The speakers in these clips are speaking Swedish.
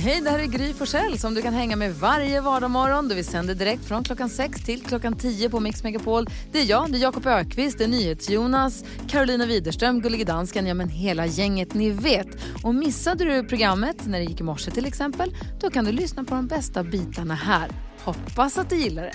Hej, det här är Gry Forssell som du kan hänga med varje vardagsmorgon. Vi sänder direkt från klockan 6 till klockan 10 på Mix Megapol. Det är jag, det är Jakob Ökvist, det är NyhetsJonas, Carolina Widerström, Gullige Dansken, ja men hela gänget ni vet. Och missade du programmet när det gick i morse till exempel, då kan du lyssna på de bästa bitarna här. Hoppas att du gillar det.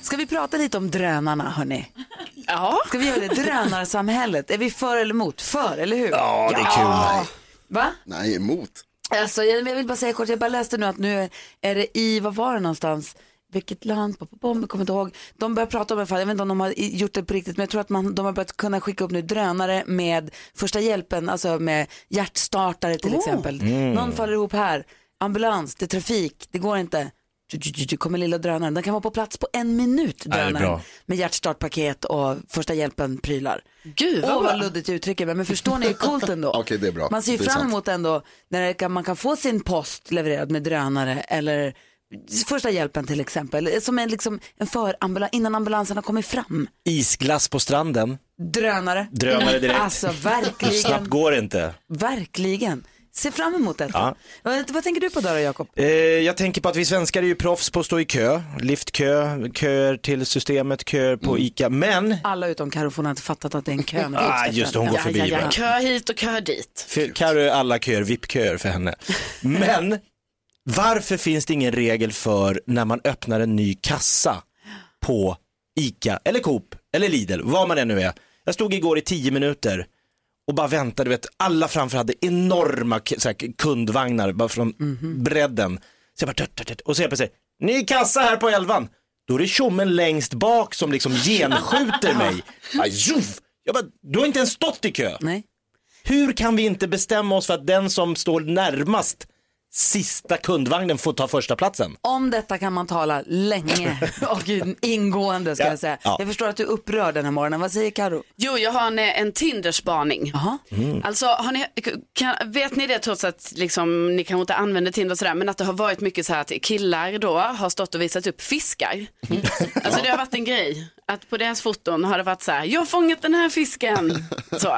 Ska vi prata lite om drönarna, hörni? Ja. Ska vi göra det? Drönarsamhället, är vi för eller emot? För, eller hur? Ja, det är kul. Nej. Va? Nej, emot. Alltså, jag jag vill bara säga kort, jag bara läste nu att nu är det i, vad var det någonstans? Vilket land? Pop, pop, Jag kommer inte ihåg. De börjar prata om det, jag vet inte om de har gjort det på riktigt, men jag tror att man, de har börjat kunna skicka upp nu drönare med första hjälpen, alltså med hjärtstartare till exempel. Någon faller ihop här, ambulans, det är trafik, det går inte. Kommer lilla drönaren, den kan vara på plats på en minut, drönaren. med hjärtstartpaket och första hjälpen-prylar. Gud vad bra. vad luddigt mig, men förstår ni hur coolt ändå? Okej, det är bra. Man ser ju fram emot ändå när det kan, man kan få sin post levererad med drönare eller första hjälpen till exempel. Som en, liksom, en förambulans, innan ambulansen har kommit fram. Isglass på stranden. Drönare. Drönare direkt. Alltså Hur snabbt verkligen, går det inte? verkligen. Se fram emot detta. Vad, vad tänker du på då, då Jakob? Eh, jag tänker på att vi svenskar är ju proffs på att stå i kö. Liftkö, köer till systemet, köer på ICA. Men, Alla utom Carro, har inte fattat att det är en kö. ah, just det, hon går Ja, förbi ja, ja. bara. Kö hit och kö dit. Carro är alla köer, VIP-köer för henne. Men, varför finns det ingen regel för när man öppnar en ny kassa på ICA eller Coop eller Lidl, vad man än nu är. Jag stod igår i tio minuter och bara väntade, vet, alla framför hade enorma så här, kundvagnar bara från bredden. Så jag bara, tört, tört, tört. och så helt plötsligt, ny kassa här på elvan. Då är det tjommen längst bak som liksom genskjuter mig. Jag bara, du har inte ens stått i kö. Nej. Hur kan vi inte bestämma oss för att den som står närmast sista kundvagnen får ta första platsen? Om detta kan man tala länge och ingående ska Ja. jag säga. Ja. Jag förstår att du är upprörd den här morgonen. Vad säger Karo? Jo, jag har en, en Tinderspaning. Jaha. Alltså, har ni, kan, vet ni det trots att liksom, ni kanske inte använder Tinder och sådär, men att det har varit mycket så här att killar då har stått och visat upp fiskar. Alltså det har varit en grej, att på deras foton har det varit så här, jag har fångat den här fisken. Så.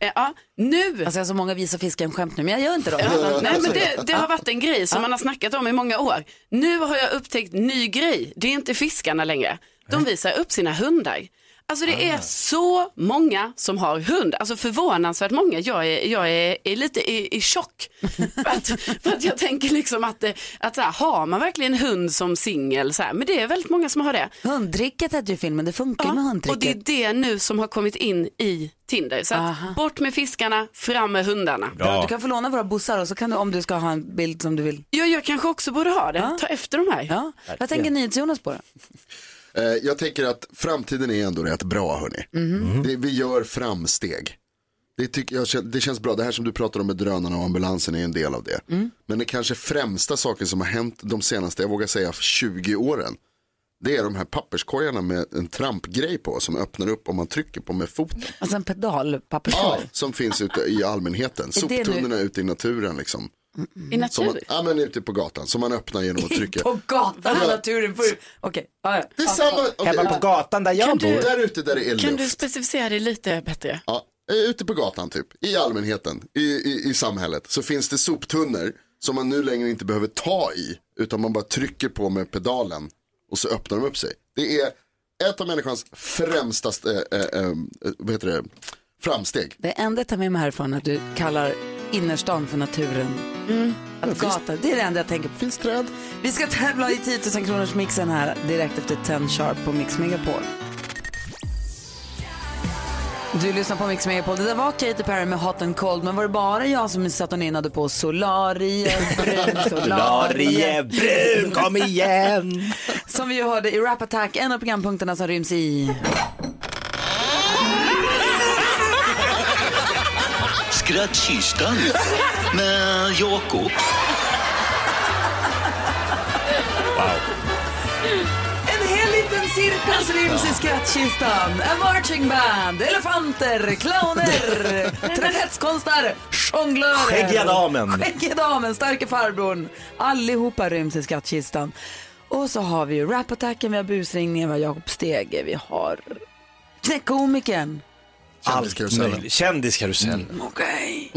Eh, ja, nu. Alltså jag har så många visa fisken-skämt nu, men jag gör inte dem. Ja, nej, men det, det har varit en grej som man har snackat om i många år. Nu har jag upptäckt ny grej. Det är inte fiskarna längre. De visar upp sina hundar. Alltså det är så många som har hund, alltså förvånansvärt många. Jag är, jag är, är lite i, i chock. för, att, för att jag tänker liksom att, det- att så här, har man verkligen hund som singel, så här, men det är väldigt många som har det. Hundtricket hette ju filmen, det funkar ju med Ja, och det är det nu som har kommit in i Tinder. Så att, bort med fiskarna, fram med hundarna. Ja, du kan få låna våra bussar och så kan du, om du ska ha en bild som du vill. Ja, jag kanske också borde ha det. Ja. Ta efter de här. Ja. Vad tänker NyhetsJonas på då? Eh, jag tänker att framtiden är ändå rätt bra hörni. Det, vi gör framsteg. Det, tycker jag, det känns bra, det här som du pratar om med drönarna och ambulansen är en del av det. Men det kanske främsta saken som har hänt de senaste, jag vågar säga 20 åren. Det är de här papperskorgarna med en trampgrej på som öppnar upp om man trycker på med foten. Alltså en pedalpapperskorg. Ja, som finns ute i allmänheten. Nu- Soptunnorna ute i naturen liksom. I natur. Som man, ja men ute på gatan, som man öppnar genom att trycka. På gatan i naturen. får du- Okej, ja, ja. Det är samma, okej, Hemma på gatan där jag bor. där ute där det är Kan du luft. specificera det lite bättre? Ja, eh, ute på gatan typ, i allmänheten, i, i, i samhället, så finns det soptunnor som man nu längre inte behöver ta i, utan man bara trycker på med pedalen och så öppnar de upp sig. Det är ett av människans främsta, eh, eh, eh, vad heter det, framsteg. Det enda jag tar med mig härifrån är att du kallar innerstan för naturen. Att gatan, det är det enda jag tänker på. Finns träd. Vi ska tävla i 10 000 kronors mixen här direkt efter 10 sharp på Mix Megapol. Du lyssnar på Mix Megapol. Det där var Katy Perry med Hot and Cold, men var det bara jag som satt och nynnade på Solariebrun, Lariebrun, kom igen! Som vi hörde i Rap Attack, en av programpunkterna som ryms i... Skrattkistan med Jakob. En hel liten cirkus ryms i skrattkistan. A marching band, elefanter, clowner, trapetskonstnär, jonglörer. Skäggiga damen. Skäggiga damen, starka farbrorn. Allihopa ryms i skrattkistan. Och så har vi ju rapattacken, vi har busringningen, vi har Jakob Stege, vi har knäckkomikern. Allt Kändiskarusellen. möjligt. Kändiskarusell. Okej.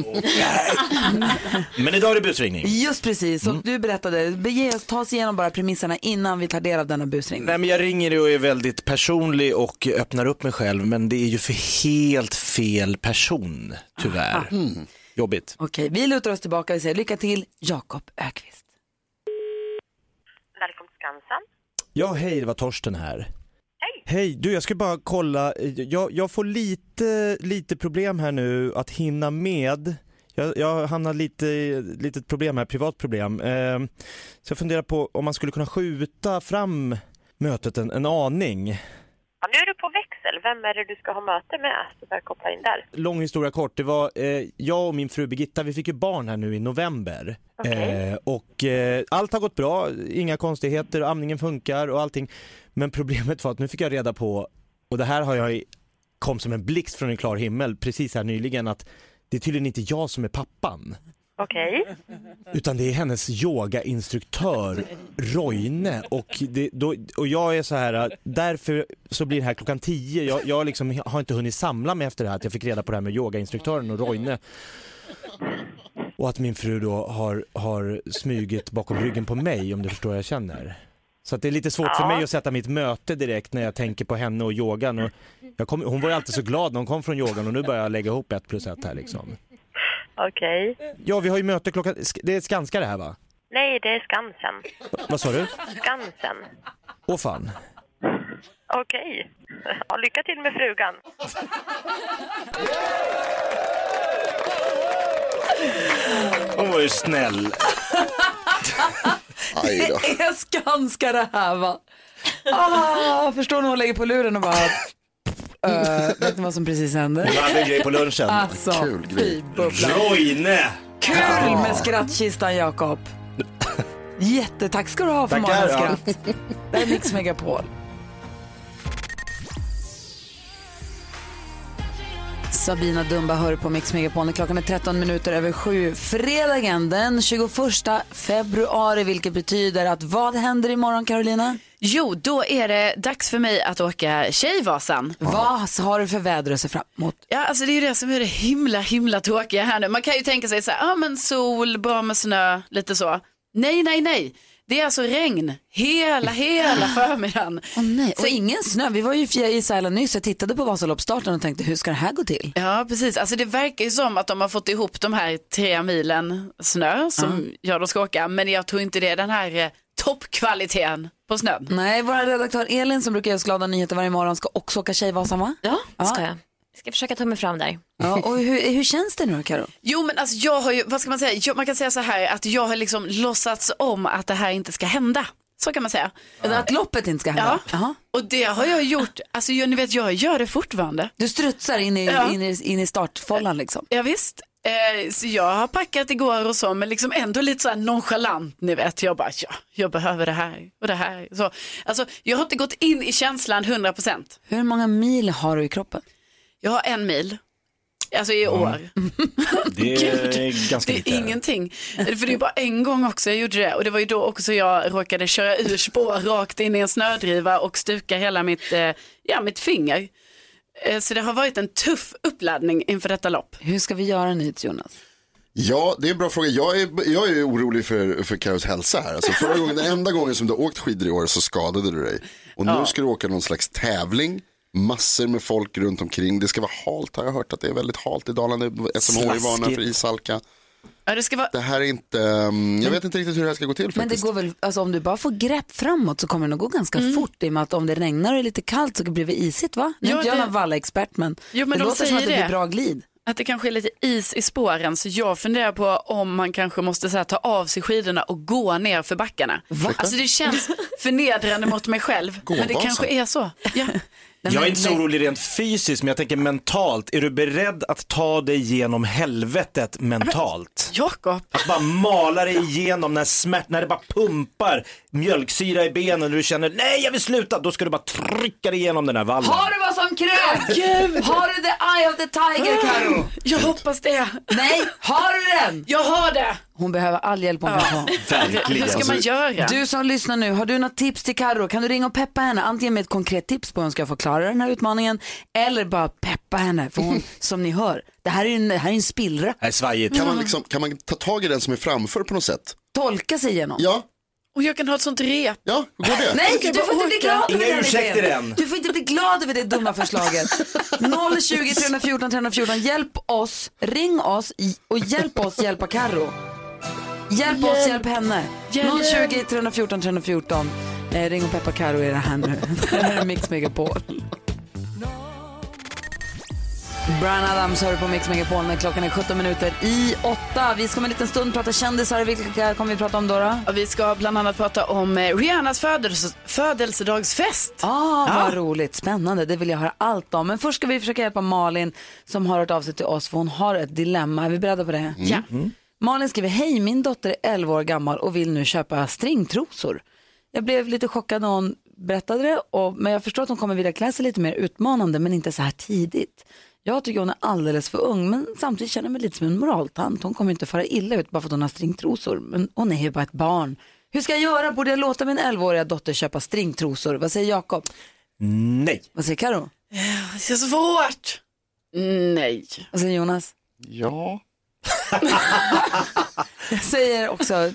Men idag är det busringning. Just precis, och du berättade, bege ta oss igenom bara premisserna innan vi tar del av denna busringning. Nej men jag ringer och är väldigt personlig och öppnar upp mig själv men det är ju för helt fel person tyvärr. Jobbigt. Okej, vi lutar oss tillbaka och säger lycka till, Jakob Ökvist. Välkommen till Skansen. Ja hej, det var Torsten här. Hej. Du jag ska bara kolla, jag, jag får lite, lite problem här nu att hinna med. Jag, jag hamnar lite i ett problem här, privat problem. Eh, så jag funderar på om man skulle kunna skjuta fram mötet en, en aning. Ja, nu är du på växel. Vem är det du ska ha möte med? Så där koppla in där. Lång historia kort, det var eh, jag och min fru Birgitta, vi fick ju barn här nu i november. Okej. Eh, och eh, allt har gått bra, inga konstigheter, amningen funkar och allting. Men problemet var att nu fick jag reda på, och det här har jag kom som en blixt från en klar himmel precis här nyligen, att det är tydligen inte jag som är pappan. Okej. Utan det är hennes yogainstruktör Roine och, det, då, och jag är så här, därför så blir det här klockan 10. Jag, jag liksom har inte hunnit samla mig efter det här att jag fick reda på det här med yogainstruktören och Roine. Och att min fru då har, har smugit bakom ryggen på mig om du förstår vad jag känner. Så att det är lite svårt för Ja. mig att sätta mitt möte direkt när jag tänker på henne och yogan. Och jag kom, hon var ju alltid så glad när hon kom från yogan och nu börjar jag lägga ihop ett plus ett här liksom. Okej. Ja, vi har ju möte klockan, det är Skanska det här va? Nej, det är Skansen. Vad sa du? Skansen. Åh fan. Okej. Ja, lycka till med frugan. Hon var ju snäll. Det är Skanska det här va? Ah, förstår ni hon lägger på luren och bara... Uh, vet ni vad som precis hände? Hon hade en grej på lunchen. Alltså, Kul grej. Roine! Kul med skrattkistan Jakob. Jättetack ska du ha för ja. morgonskratt. Det här är Mix Megapol. Sabina Dumba hör på Mix Megapol. Klockan är 13 minuter över sju. Fredagen den 21 februari, vilket betyder att vad händer imorgon Carolina? Jo, då är det dags för mig att åka Tjejvasan. Vad har du för väder att se fram emot? Ja, alltså det är ju det som är det himla, himla tråkiga här nu. Man kan ju tänka sig så här, ja men sol, bra med snö, lite så. Nej, nej, nej. Det är alltså regn hela, hela förmiddagen. Åh nej, och ingen snö. Vi var ju i Sälen nyss. Jag tittade på Vasaloppsstarten och tänkte, hur ska det här gå till? Ja, precis. Alltså det verkar ju som att de har fått ihop de här tre milen snö som jag då ska åka. Men jag tror inte det är den här eh, toppkvaliteten på snön. Nej, vår redaktör Elin som brukar ge oss glada nyheter varje morgon ska också åka Tjejvasan va? Ja, Ja. ska jag. Ska försöka ta mig fram där. Ja, och hur, hur känns det nu då Karo? Jo men alltså jag har ju, vad ska man säga, jag, man kan säga så här att jag har liksom låtsats om att det här inte ska hända. Så kan man säga. Att loppet inte ska hända? Ja. Jaha. Och det har jag gjort, alltså jag, ni vet jag gör det fortfarande. Du strutsar in i, Ja. in i, in i startfållan liksom? Ja, visst. Eh, så jag har packat igår och så, men liksom ändå lite så här nonchalant, ni vet. Jag bara, ja, jag behöver det här och det här. Så, alltså, jag har inte gått in i känslan 100%. Hur många mil har du i kroppen? Jag har en mil, alltså i år. Det är ganska Det lite. är ingenting. För det är bara en gång också jag gjorde det och det var ju då också jag råkade köra ur spår rakt in i en snödriva och stuka hela mitt, eh, ja, mitt finger. Eh, Så det har varit en tuff uppladdning inför detta lopp. Hur ska vi göra nu Jonas? Ja, det är en bra fråga. Jag är, jag är orolig för, för Karos hälsa här. Alltså förra gången, den enda gången som du har åkt skidor i år så skadade du dig. Och nu ska du åka någon slags tävling. Massor med folk runt omkring. Det ska vara halt har jag hört att det är väldigt halt i Dalarna. SMH är varnar för ishalka. Ja, det ska vara... Det här är inte, um, jag vet inte riktigt hur det här ska gå till Men det faktiskt. går väl, alltså om du bara får grepp framåt så kommer det nog gå ganska fort i och med att om det regnar och är lite kallt så blir det isigt va? Nu är inte jag någon vallaexpert men, Jo, men det de låter som att det blir det. bra glid. Att det kanske är lite is i spåren så jag funderar på om man kanske måste så här, ta av sig skidorna och gå ner för backarna. Alltså det känns förnedrande mot mig själv. Men det kanske är så. Ja. Jag är men inte så orolig rent fysiskt, men jag tänker mentalt. Är du beredd att ta dig igenom helvetet mentalt? Jakob. Att bara mala dig igenom när, smärt, när det bara pumpar mjölksyra i benen och du känner nej jag vill sluta, då ska du bara trycka dig igenom den här vallen. Har du vad som krävs? Har du the eye of the tiger Karo? Jag hoppas det. Nej, har du den? Jag har det. Hon behöver all hjälp hon kan få. Verkligen. Hur ska man göra? Du som lyssnar nu, har du något tips till Karo? Kan du ringa och peppa henne? Antingen med ett konkret tips på hur hon ska få klara den här utmaningen eller bara peppa henne. För hon, som ni hör, det här är en, det här är en spillra. Det här är svajigt. Kan man, liksom, kan man ta tag i den som är framför på något sätt? Tolka sig igenom. Ja, Och jag kan ha ett sånt rep. ja, hur går det? Nej, du får inte bli glad över Inga ursäkter än. Du får inte bli glad över det dumma förslaget. 020 314 314, hjälp oss, ring oss och hjälp oss hjälpa Karo. Hjälp oss, hjälp henne. 020 314 314. Eh, ring och peppa Karo är det här nu. Det här är Mix Megapol. Brian Adams hör på Mix Megapol när klockan är 17 minuter i 8. Vi ska om en liten stund prata kändisar. Vilka kommer vi prata om då? då? Vi ska bland annat prata om eh, Rihannas födelse, födelsedagsfest. Ah, vad Ja. roligt, spännande, det vill jag höra allt om. Men först ska vi försöka hjälpa Malin som har hört av sig till oss för hon har ett dilemma. Är vi beredda på det? Ja. Malin skriver, hej min dotter är 11 år gammal och vill nu köpa stringtrosor. Jag blev lite chockad när hon berättade det, och, men jag förstår att hon kommer vilja klä sig lite mer utmanande men inte så här tidigt. Jag tycker hon är alldeles för ung men samtidigt känner jag mig lite som en moraltant. Hon kommer inte fara illa ut bara för att hon har stringtrosor. Men hon är ju bara ett barn. Hur ska jag göra? Borde jag låta min 11-åriga dotter köpa stringtrosor? Vad säger Jakob? Nej. Vad säger Karo? Det är så svårt. Nej. Vad säger Jonas? Ja. Jag säger också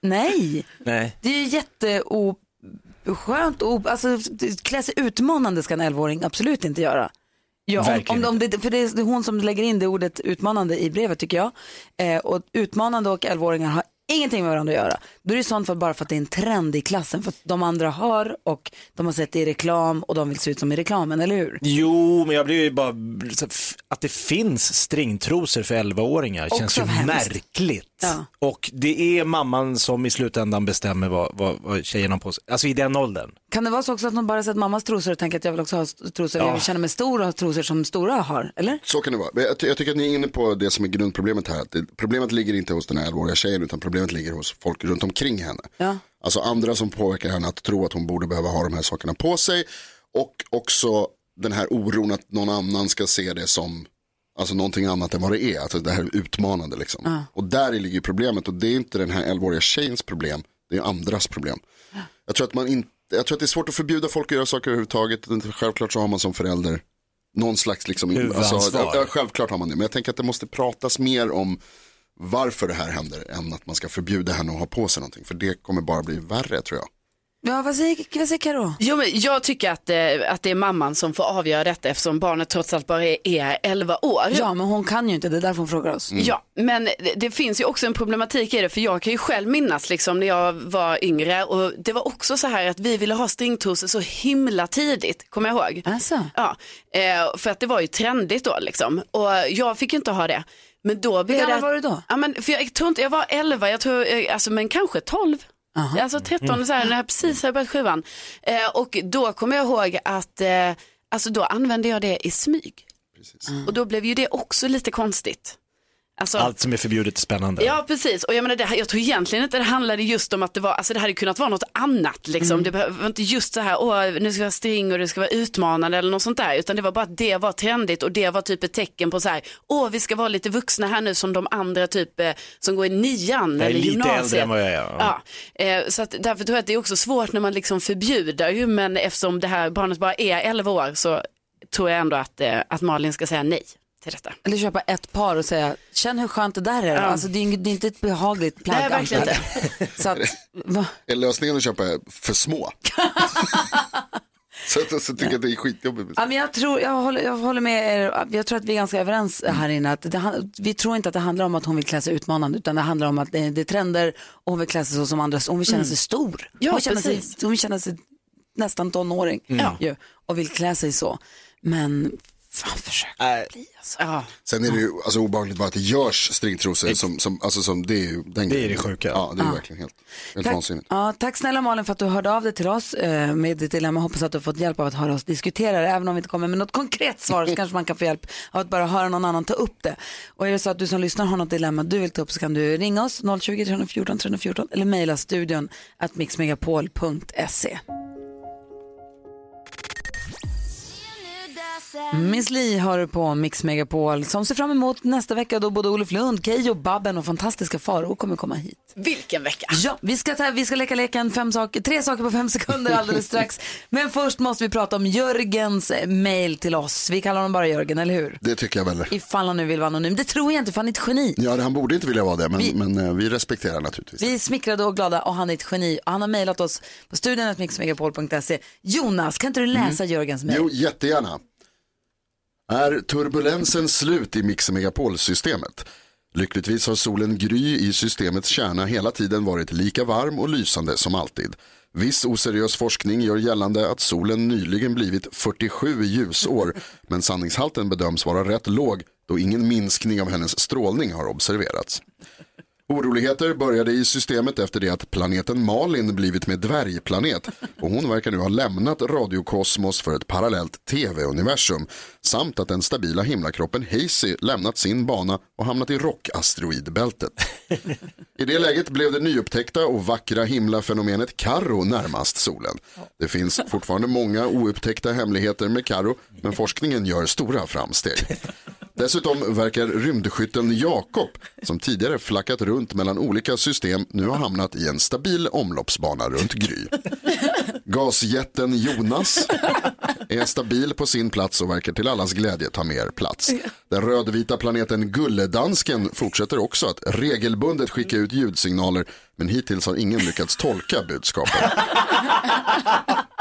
nej. Nej. Det är ju jätteskönt och alltså, klä sig utmanande ska en 11-åring absolut inte göra. Ja, om, om det, för det är hon som lägger in det ordet utmanande i brevet tycker jag. Eh, och utmanande och 11-åringar har ingenting med varandra att göra. Då är det i sånt fall bara för att det är en trend i klassen. För att de andra har och de har sett det i reklam och de vill se ut som i reklamen, eller hur? Jo, men jag blir ju bara, att det finns stringtrosor för 11-åringar känns ju hemskt. märkligt. Ja. Och det är mamman som i slutändan bestämmer vad, vad, vad tjejerna har på sig, alltså i den åldern. Kan det vara så också att de bara sett mammas trosor och tänker att jag vill också ha trosor, Ja. jag vill känna mig stor och ha trosor som stora har, eller? Så kan det vara. Jag, ty- jag tycker att ni är inne på det som är grundproblemet här. Att det, problemet ligger inte hos den här 11-åriga tjejen utan problemet ligger hos folk runt omkring henne. Ja. Alltså andra som påverkar henne att tro att hon borde behöva ha de här sakerna på sig. Och också den här oron att någon annan ska se det som alltså någonting annat än vad det är. Alltså det här utmanande liksom. Och där ligger ju problemet och det är inte den här 11-åriga tjejens problem. Det är andras problem. Jag tror att man inte, jag tror att det är svårt att förbjuda folk att göra saker överhuvudtaget. Självklart så har man som förälder någon slags liksom, Huvudansvar. ja, självklart har man det. Men jag tänker att det måste pratas mer om varför det här händer än att man ska förbjuda henne att ha på sig någonting. För det kommer bara bli värre tror jag. Ja, vad säger, vad säger Karo? Jo, men jag tycker att, eh, att det är mamman som får avgöra detta eftersom barnet trots allt bara är, är 11 år. Ja, men hon kan ju inte, det är därför hon frågar oss. Ja, men det, det finns ju också en problematik i det för jag kan ju själv minnas liksom när jag var yngre och det var också så här att vi ville ha stringtrosor så himla tidigt, kommer jag ihåg. Alltså. Ja, eh, för att det var ju trendigt då liksom och jag fick inte ha det. Men då blev gammal det... var du då? Ja, men, för jag tror inte, jag var 11, jag tror, eh, alltså, men kanske 12. Alltså 13, så här, när jag precis hade börjat sjuan. Eh, och då kommer jag ihåg att eh, alltså, då använde jag det i smyg. Och då blev ju det också lite konstigt. Alltså, Allt som är förbjudet är spännande. Ja precis och jag menar det, här- jag tror egentligen inte det handlade just om att det var, alltså det hade kunnat vara något annat liksom. Mm. Det behöver inte just så här, åh nu ska jag vara string och det ska vara utmanande eller något sånt där. Utan det var bara att det var trendigt och det var typ ett tecken på så här, åh vi ska vara lite vuxna här nu som de andra typ eh, som går i nian eller lite gymnasiet. äldre än vad jag är. Ja. Ja, eh, så att därför tror jag att det är också svårt när man liksom förbjuder ju, men eftersom det här barnet bara är 11 år så tror jag ändå att, eh, att Malin ska säga nej till detta. Eller köpa ett par och säga, känn hur skönt det där är. Ja. Alltså, det, är det är inte ett behagligt plagg. Nej, verkligen jag. Så att, va? Är lösningen att köpa för små? så, att- så tycker jag att det är skitjobbigt. Ja, men jag, tror, jag, håller, jag håller med er, jag tror att vi är ganska överens här inne. Att det, vi tror inte att det handlar om att hon vill klä sig utmanande utan det handlar om att det, det är trender och hon vill klä sig så som andra, hon vill känna sig stor. Ja, hon, känna sig, precis. hon vill känna sig nästan tonåring Ja. ju, och vill klä sig så. Men Fan, försök Nej. bli alltså. Ja. Sen är det ju alltså, obehagligt bara att det görs stringtrosor som, som, alltså, som det är ju den Det är det sjuka. Ja, det är verkligen helt, helt Tack, vansinnigt. ja, tack snälla Malin för att du hörde av dig till oss eh, med ditt dilemma. Hoppas att du har fått hjälp av att höra oss diskutera det. Även om vi inte kommer med något konkret svar så kanske man kan få hjälp av att bara höra någon annan ta upp det. Och är det så att du som lyssnar har något dilemma du vill ta upp så kan du ringa oss 020 314 314 eller mejla studion at mixmegapol.se. Miss Li har du på Mix Megapol som ser fram emot nästa vecka då både Olof Lund, Keyyo, Babben och fantastiska Farao kommer komma hit. Vilken vecka. Ja, vi ska, ta, vi ska leka leken fem saker, tre saker på fem sekunder alldeles strax. Men först måste vi prata om Jörgens eh, mail till oss. Vi kallar honom bara Jörgen, eller hur? Det tycker jag väl. Ifall han nu vill vara anonym. Det tror jag inte, för han är ett geni. Ja, han borde inte vilja vara det, men Vi- men, eh, vi respekterar naturligtvis. Vi är smickrade och glada och han är ett geni. Och han har mejlat oss på studien.mixmegapol.se. Jonas, kan inte du läsa Jörgens mejl? Jo, jättegärna. Är turbulensen slut i Mix Megapol-systemet? Lyckligtvis har solen Gry i systemets kärna hela tiden varit lika varm och lysande som alltid. Viss oseriös forskning gör gällande att solen nyligen blivit 47 ljusår, men sanningshalten bedöms vara rätt låg då ingen minskning av hennes strålning har observerats. Oroligheter började i systemet efter det att planeten Malin blivit med dvärgplanet och hon verkar nu ha lämnat radiokosmos för ett parallellt tv-universum samt att den stabila himlakroppen Hazy lämnat sin bana och hamnat i rockasteroidbältet. I det läget blev det nyupptäckta och vackra himlafenomenet Karo närmast solen. Det finns fortfarande många oupptäckta hemligheter med Karo men forskningen gör stora framsteg. Dessutom verkar rymdskytten Jakob, som tidigare flackat runt mellan olika system, nu ha hamnat i en stabil omloppsbana runt Gry. Gasjätten Jonas är stabil på sin plats och verkar till allas glädje ta mer plats. Den rödvita planeten Gulledansken fortsätter också att regelbundet skicka ut ljudsignaler, men hittills har ingen lyckats tolka budskapet.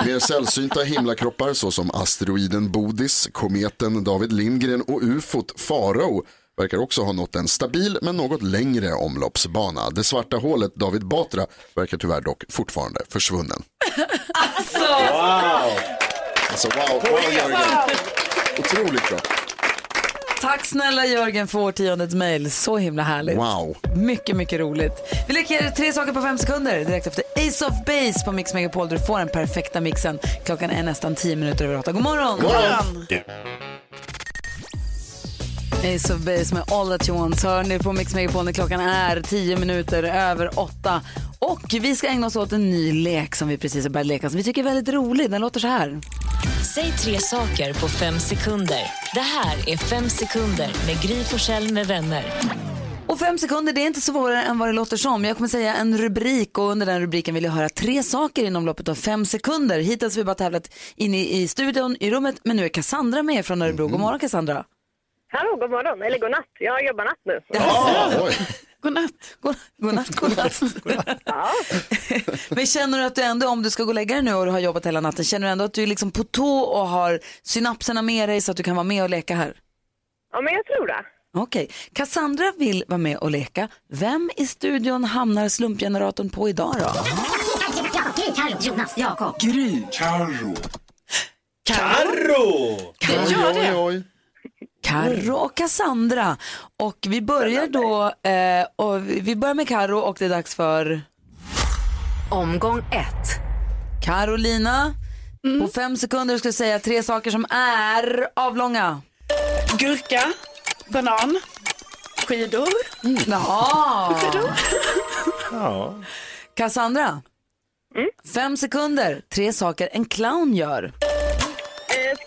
Mer sällsynta himlakroppar såsom asteroiden Bodis, kometen David Lindgren och ufot Farao verkar också ha nått en stabil men något längre omloppsbana. Det svarta hålet David Batra verkar tyvärr dock fortfarande försvunnen. Wow! Alltså wow, wow Jörgen. Otroligt bra. Tack snälla Jörgen för årtiondets mejl. Så himla härligt. Wow. Mycket, mycket roligt. Vi leker tre saker på fem sekunder direkt efter Ace of Base på Mix Megapol där du får den perfekta mixen. Klockan är nästan tio minuter över åtta. God morgon! Ace of Base med All That You Want hör ni på Mix Megapol när klockan är tio minuter över åtta. Och vi ska ägna oss åt en ny lek som vi precis har börjat leka som vi tycker är väldigt rolig. Den låter så här. Säg tre saker på fem sekunder. Det här är Fem sekunder med Gry Forssell med vänner. Och fem sekunder, det är inte svårare än vad det låter som. Jag kommer säga en rubrik och under den rubriken vill jag höra tre saker inom loppet av fem sekunder. Hittills har vi bara tävlat in i, i studion, i rummet, men nu är Cassandra med från Örebro. God morgon Cassandra. Hallå, god morgon. Eller god natt. Jag jobbar natt nu. Godnatt. God, god natt, god natt. men känner du att du ändå, om du ska gå och lägga dig nu och du har jobbat hela natten, känner du ändå att du är liksom på tå och har synapserna med dig så att du kan vara med och leka här? Ja, men jag tror det. Okej, Cassandra vill vara med och leka. Vem i studion hamnar slumpgeneratorn på idag då? Carro, Jonas, Jakob. Gry. Carro. Carro! Det gör det. Oj, oj. Karo och Cassandra. Och vi börjar då, eh, och vi börjar med Karo och det är dags för Omgång ett. Carolina. På fem sekunder ska du säga tre saker som är avlånga. Gurka, banan, skidor. Jaha. Ja. Cassandra. Fem sekunder, tre saker en clown gör.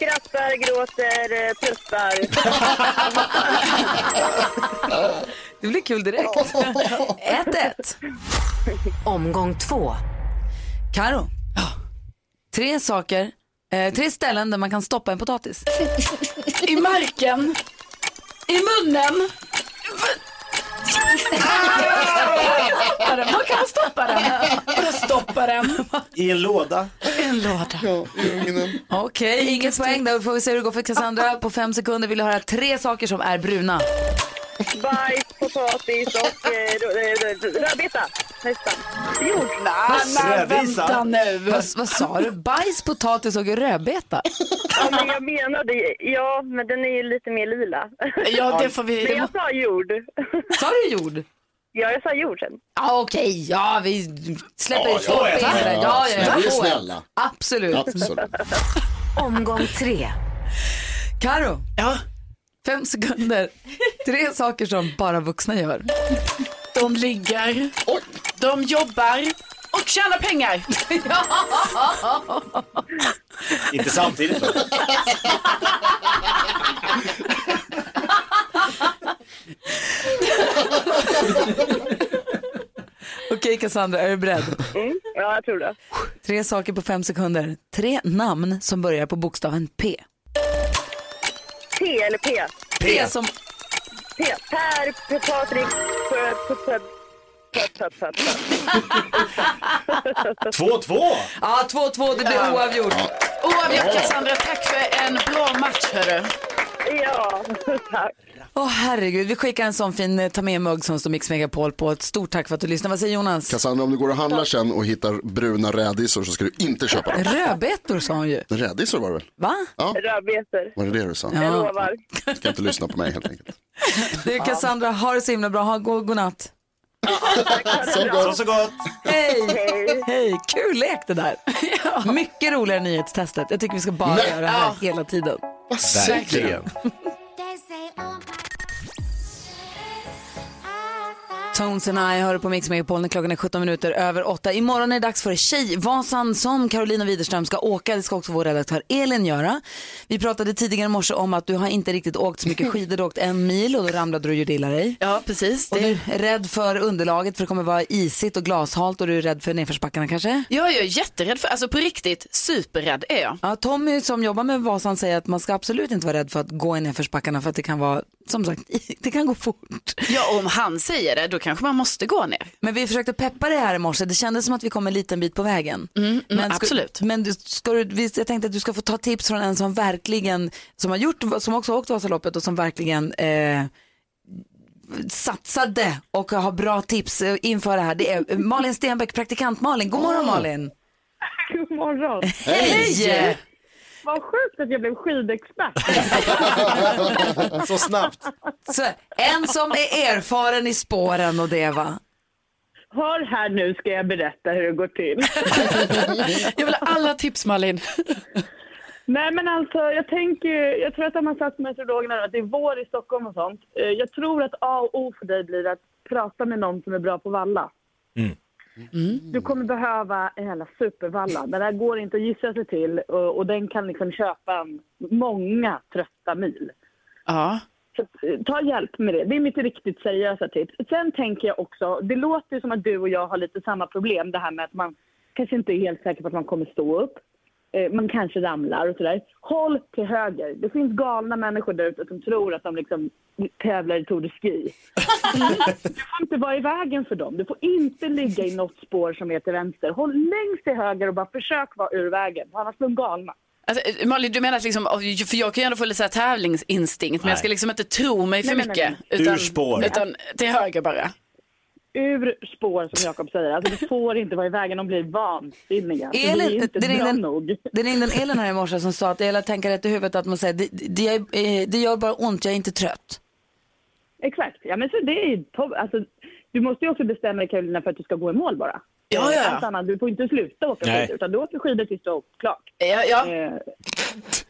Eh, skrattar, gråter, eh, pruttar. Det blir kul direkt. 1-1. Omgång två. Karo. Tre saker, eh, tre ställen där man kan stoppa en potatis. I marken, i munnen. Var kan man stoppa den? Stoppa den? I en låda. En låda. Okej, inget poäng där. Då får vi se hur det går för Cassandra. På fem sekunder vill jag höra tre saker som är bruna. Bajs, potatis och eh, rö- rödbeta. nästan. Jord. Vad- vänta nu. Vad, vad sa du? Bajs, potatis och rödbeta? Ja, men jag menade, ja, men den är ju lite mer lila. Ja, det får vi- Men jag sa jord. Sa du jord? Ja, jag sa jord sen. Ja, okej. Ja, vi släpper Ja, ut snäll. Ja, ja, Ja, är får. snälla. Absolut. Absolut. Omgång tre. Karo. Ja. Fem sekunder. Tre saker som bara vuxna gör. De ligger, de jobbar och tjänar pengar. Inte samtidigt. Okej, Cassandra, är du beredd? Mm, ja, jag tror det. Tre saker på fem sekunder. Tre namn som börjar på bokstaven P. P eller P? P som... P. Per, P, Patrik, P, P, P, P, P, P, P. 2-2. Ja, 2-2, det blir oavgjort. Oavgjort Cassandra, tack för en bra match hörru. Ja, tack. Åh herregud, vi skickar en sån fin eh, ta med-mugg som står Mix Megapol på. Ett stort tack för att du lyssnade. Vad säger Jonas? Cassandra, om du går och handlar sen och hittar bruna rädisor så ska du inte köpa dem. Rödbetor sa hon ju. Rädisor var det väl? Va? Ja, Rödbetor. var det det du sa? Ja. Jag lovar. Ska inte lyssna på mig helt enkelt. Du Cassandra, ha det så himla bra. Ha god, god natt. Så gott. Så gott. Hej! Hej! Kul lek det där. Mycket roligare nyhetstestet. Jag tycker vi ska bara Nej. göra det här Ja. hela tiden. Verkligen. Tones and I hör på Mix Megapol när klockan är 17 minuter över 8. Imorgon är det dags för Tjejvasan som Carolina Widerström ska åka. Det ska också vår redaktör Elin göra. Vi pratade tidigare i morse om att du har inte riktigt åkt så mycket skidor. Du har åkt en mil och då ramlade du och gjorde illa dig. Ja, precis. Och du är rädd för underlaget för det kommer vara isigt och glashalt och du är rädd för nedförsbackarna kanske? Jag är jätterädd för, alltså på riktigt, superrädd är jag. Ja, Tommy som jobbar med Vasan säger att man ska absolut inte vara rädd för att gå i nedförsbackarna för att det kan vara, som sagt, det kan gå fort. Ja, om han säger det, då kanske man måste gå ner. Men vi försökte peppa det här i morse, det kändes som att vi kom en liten bit på vägen. men ska, Mm, absolut. Men du, ska du, jag tänkte att du ska få ta tips från en som verkligen, som har gjort, som också har åkt Vasaloppet och som verkligen eh, satsade och har bra tips eh, inför det här. Det är Malin Stenbeck, praktikant Malin. God morgon Malin. God morgon. Hej! Vad sjukt att jag blev skidexpert. Så snabbt. Så, en som är erfaren i spåren och det va? Hör här nu ska jag berätta hur det går till. Jag vill ha alla tips Malin. Nej men alltså jag tänker jag tror att de har sagt meteorologerna att det är vår i Stockholm och sånt. Eh, Jag tror att A och O för dig blir att prata med någon som är bra på valla. Du kommer behöva en jävla supervalla. Den där går inte att gissa sig till och, och den kan liksom köpa många trötta mil. Ja. Så, eh, ta hjälp med det. Det är mitt riktigt seriösa tips. Sen tänker jag också, det låter som att du och jag har lite samma problem. Det här med att man kanske inte är helt säker på att man kommer stå upp. Eh, Man kanske ramlar och sådär. Håll till höger. Det finns galna människor där ute som tror att de liksom tävlar i Tour de Ski. Du får inte vara i vägen för dem. Du får inte ligga i något spår som är till vänster. Håll längst till höger och bara försök vara ur vägen. Annars blir de galna. Alltså, eh, Malin, du menar att liksom, för jag kan ju ändå få lite så här tävlingsinstinkt, men jag ska liksom inte tro mig för Nej, nej, nej, mycket. nej. Utan, Ur spår. Utan till höger bara. Ur spår som Jakob säger. Alltså du får inte vara i vägen. De blir vansinniga. Det är Elin, inte det bra ringde, nog. det ringde en Elin här i morse som sa att det gäller att tänka rätt i huvudet att man säger det, det, gör, eh, det gör bara ont, jag är inte trött. Exakt. Ja, men så det är, alltså, du måste ju också bestämma dig Carolina för att du ska gå i mål bara. Ja, ja. Allt annat, du får inte sluta åka Nej. skidor utan du åker skidor tills du har åkt klart. Ja, ja. Eh,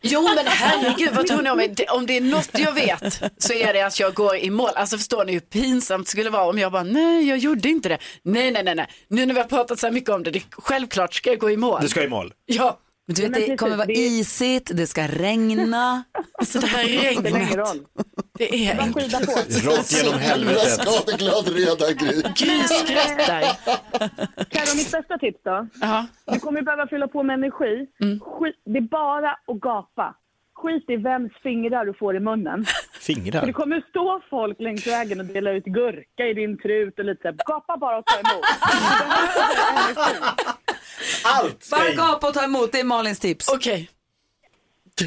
Jo men herregud vad tror ni om? Det- Om det är något jag vet så är det att jag går i mål. Alltså förstår ni hur pinsamt det skulle vara om jag bara nej jag gjorde inte det. Nej nej nej nej. Nu när vi har pratat så här mycket om det, det självklart ska jag gå i mål. Du ska i mål. Ja. Men du vet, men det precis, kommer vara isigt, det ska regna. Alltså det här regnet. Det är på. Rakt genom helvetet. Skadeglad redan Gry. Gry skrattar. Carro, mitt bästa tips då? Ja. Du kommer behöva fylla på med energi. Skit, det är bara att gapa. Skit i vems fingrar du får i munnen. För det Fingrar. kommer stå folk längs vägen och dela ut gurka i din trut och lite så här, Gapa bara och ta emot. Allt Bara gapa och ta emot, det är Malins tips. Okej.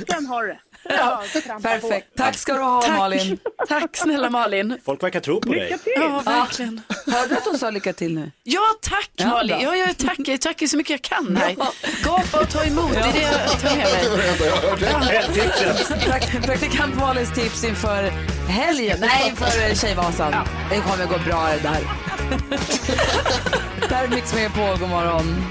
Sen har du det. Ja, perfekt. Tack ska du ha Tack. Malin. Tack snälla Malin. Folk verkar tro på dig. Ja, verkligen. Hörde du att hon sa lycka till nu? Ja, tack Ja, Malin. Ja, jag tackar, tackar så mycket jag kan här. Gapa och ta emot, det är det jag tar med mig. Prakt- Praktikant Malins tips inför helgen, nej inför Tjejvasan. Det kommer gå bra det där. där är Mix Megapol, god morgon.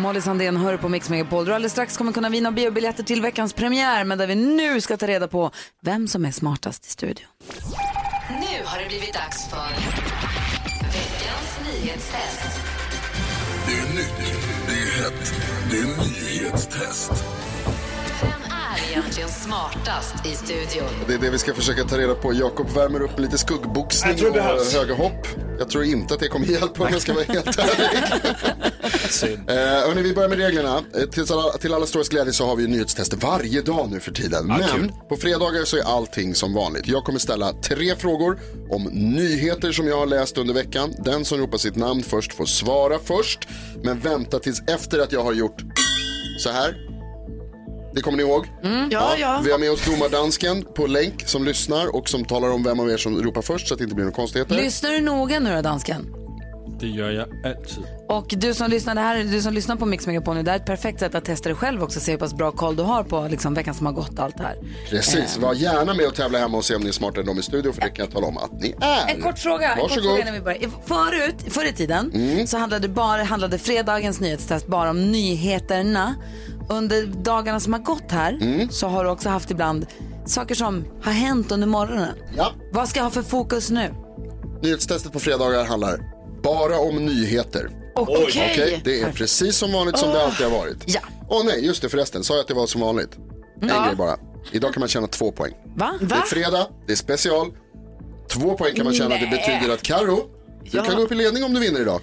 Molly Sandén hör på Mix Megapol. Du alldeles strax kommer kunna vinna biobiljetter till veckans premiär, men där vi nu ska ta reda på vem som är smartast i studion. Nu har det blivit dags för veckans nyhetstest. Det är nytt, det är hett, det är nyhetstest. Är egentligen smartast i studion? Det är det vi ska försöka ta reda på. Jakob värmer upp lite skuggboxning och höga hopp. Jag tror inte att det kommer hjälpa om jag ska vara helt ärlig. Eh, hörni, vi börjar med reglerna. Eh, till, alla, till alla stora glädje så har vi nyhetstester varje dag nu för tiden. Ja, Men kul. på fredagar så är allting som vanligt. Jag kommer ställa tre frågor om nyheter som jag har läst under veckan. Den som ropar sitt namn först får svara först. Men vänta tills efter att jag har gjort så här. Det kommer ni ihåg? Ja, ja. Vi har med oss domardansken på länk som lyssnar och som talar om vem av er som ropar först så att det inte blir några konstigheter. Lyssnar du noga nu då, dansken? Det gör jag alltid. Och du som lyssnar, det här, du som lyssnar på Mix Megapol nu, det här är ett perfekt sätt att testa dig själv också, se hur pass bra koll du har på liksom, veckan som har gått och allt det här. Precis, var gärna med och tävla hemma och se om ni är smartare än de i studion för det kan jag tala om att ni är. En kort fråga. En kort Varsågod. fråga när vi börjar. Förut, förr i tiden så handlade, bara, handlade fredagens nyhetstest bara om nyheterna. Under dagarna som har gått här så har du också haft ibland saker som har hänt under morgonen. Ja. Vad ska jag ha för fokus nu? Nyhetstestet på fredagar handlar bara om nyheter. Okej. Okej, det är precis som vanligt som det alltid har varit. Ja. Åh nej, just det förresten, sa jag att det var som vanligt? En Ja. grej bara. Idag kan man tjäna två poäng. Va? Det är fredag, det är special. Två poäng kan man tjäna, det Nej. betyder att Karo, du Ja. kan gå upp i ledning om du vinner idag.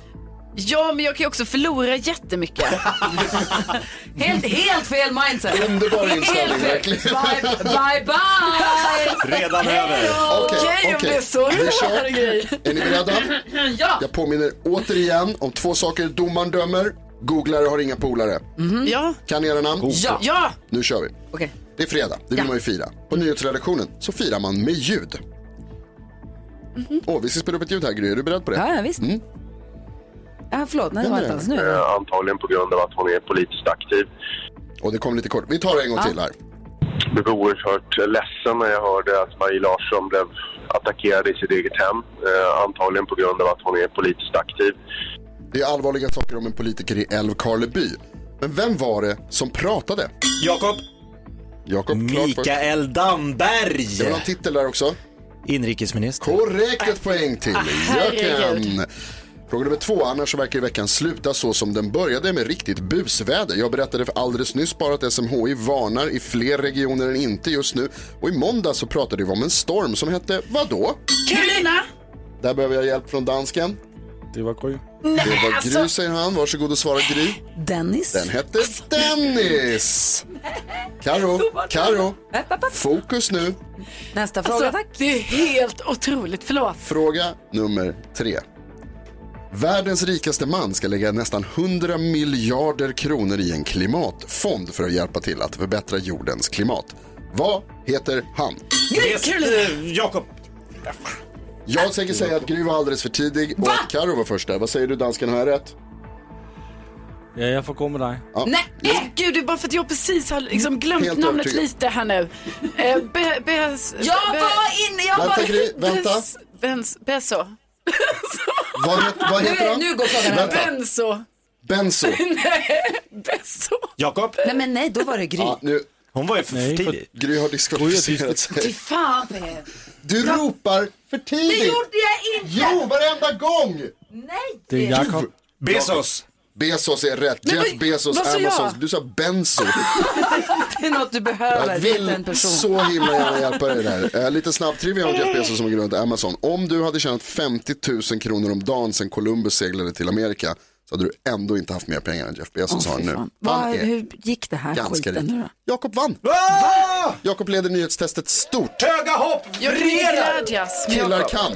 Ja, men jag kan ju också förlora jättemycket. Helt, helt fel mindset. Underbar inställning, verkligen. Bye, bye, bye. Redan över. Okej, Okej, det är så Vi kör. är ni beredda? Ja. Jag påminner återigen om två saker domaren dömer. Googlare har inga polare. Ja, Kan ni era namn? Ja. ja. Nu kör vi. Okej. Det är fredag, det vill Ja. man ju fira. På nyhetsredaktionen så firar man med ljud. Åh, vi ska spela upp ett ljud här Gry, är du beredd på det? Ja, ja, visst. Mm. Ja, förlåt, nej, det var det inte alls det. nu. Eh, antagligen på grund av att hon är politiskt aktiv. Och det kom lite kort. Vi tar det en gång Ja. till här. Jag blev oerhört ledsen när jag hörde att Marie Larsson blev attackerad i sitt eget hem. Eh, antagligen på grund av att hon är politiskt aktiv. Det är allvarliga saker om en politiker i Älvkarleby. Men vem var det som pratade? Jakob. Jakob, klart. Mikael Damberg. Vill ha en titel där också. Inrikesminister. Korrekt, ett poäng till herregud. Jöken. Fråga nummer två. Annars så verkar veckan sluta så som den började med riktigt busväder. Jag berättade för alldeles nyss bara att SMHI varnar i fler regioner än inte just nu. Och i måndag så pratade vi om en storm som hette vadå? Carolina. Där behöver jag hjälp från dansken. Det var Gry. Det var alltså- Gry säger han. Varsågod och svara Gry. Dennis. Den hette Dennis. Karo, Karo. Fokus nu. Nästa fråga, Alltså, tack. det är helt otroligt, förlåt. Fråga nummer tre. Världens rikaste man ska lägga nästan 100 miljarder kronor i en klimatfond för att hjälpa till att förbättra jordens klimat. Vad heter han? Eh, Jakob. Jag tänker säga att Gry var alldeles för tidig och att Karo var först där. Vad säger du dansken, har jag rätt? Ja, jag får gå med dig. Ja. Nej, nej, gud, det är bara för att jag precis har liksom glömt Helt namnet övertygad. lite här nu. Eh, be, be, Jag be, var inne, jag Vänta var... Gry, vänta. Bens, beso. Vad, het, vad heter Nu, han? nu går frågan här. Vänta. Benso. Benzo. Nej, beso. Jakob. Nej, men nej, då var det Gry. Ja, nu, Hon var ju för Nej, för- tidig. Gry har diskvalificerat Fy sig. fan för er. Du ropar för Det tidigt. gjorde jag inte! Jo, varenda gång! Nej! Det är Jakob. Bezos. Bezos är rätt. Men Jeff Bezos, jag? Amazon. Du sa Benzo. Det är något du behöver. Jag vill en person. så himla gärna hjälpa dig där. Eh, lite snabb trivia om Jeff Bezos som går runt Amazon. Om du hade tjänat 50 000 kronor om dagen sedan Columbus seglade till Amerika så hade du ändå inte haft mer pengar än Jeff Bezos Åh, har nu. Vad- hur gick det här ganska skiten rik. nu då? Jakob vann. Jakob leder nyhetstestet stort. Höga hopp. Med Killar kan.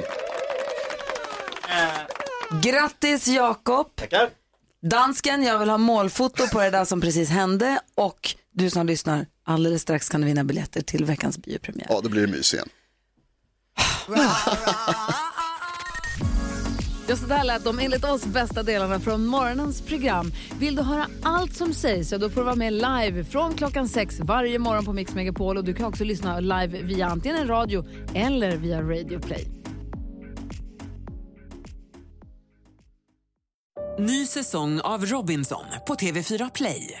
Grattis Jakob! Tackar. Dansken, jag vill ha målfoto på det där som precis hände och du som lyssnar, alldeles strax kan du vinna biljetter till veckans biopremiär. Ja, då blir det mys igen. Ja, så där lät de enligt oss bästa delarna från morgonens program. Vill du höra allt som sägs så då får du vara med live från klockan sex varje morgon på Mix Megapol och du kan också lyssna live via antingen en radio eller via Radio Play. Ny säsong av Robinson på TV4 Play.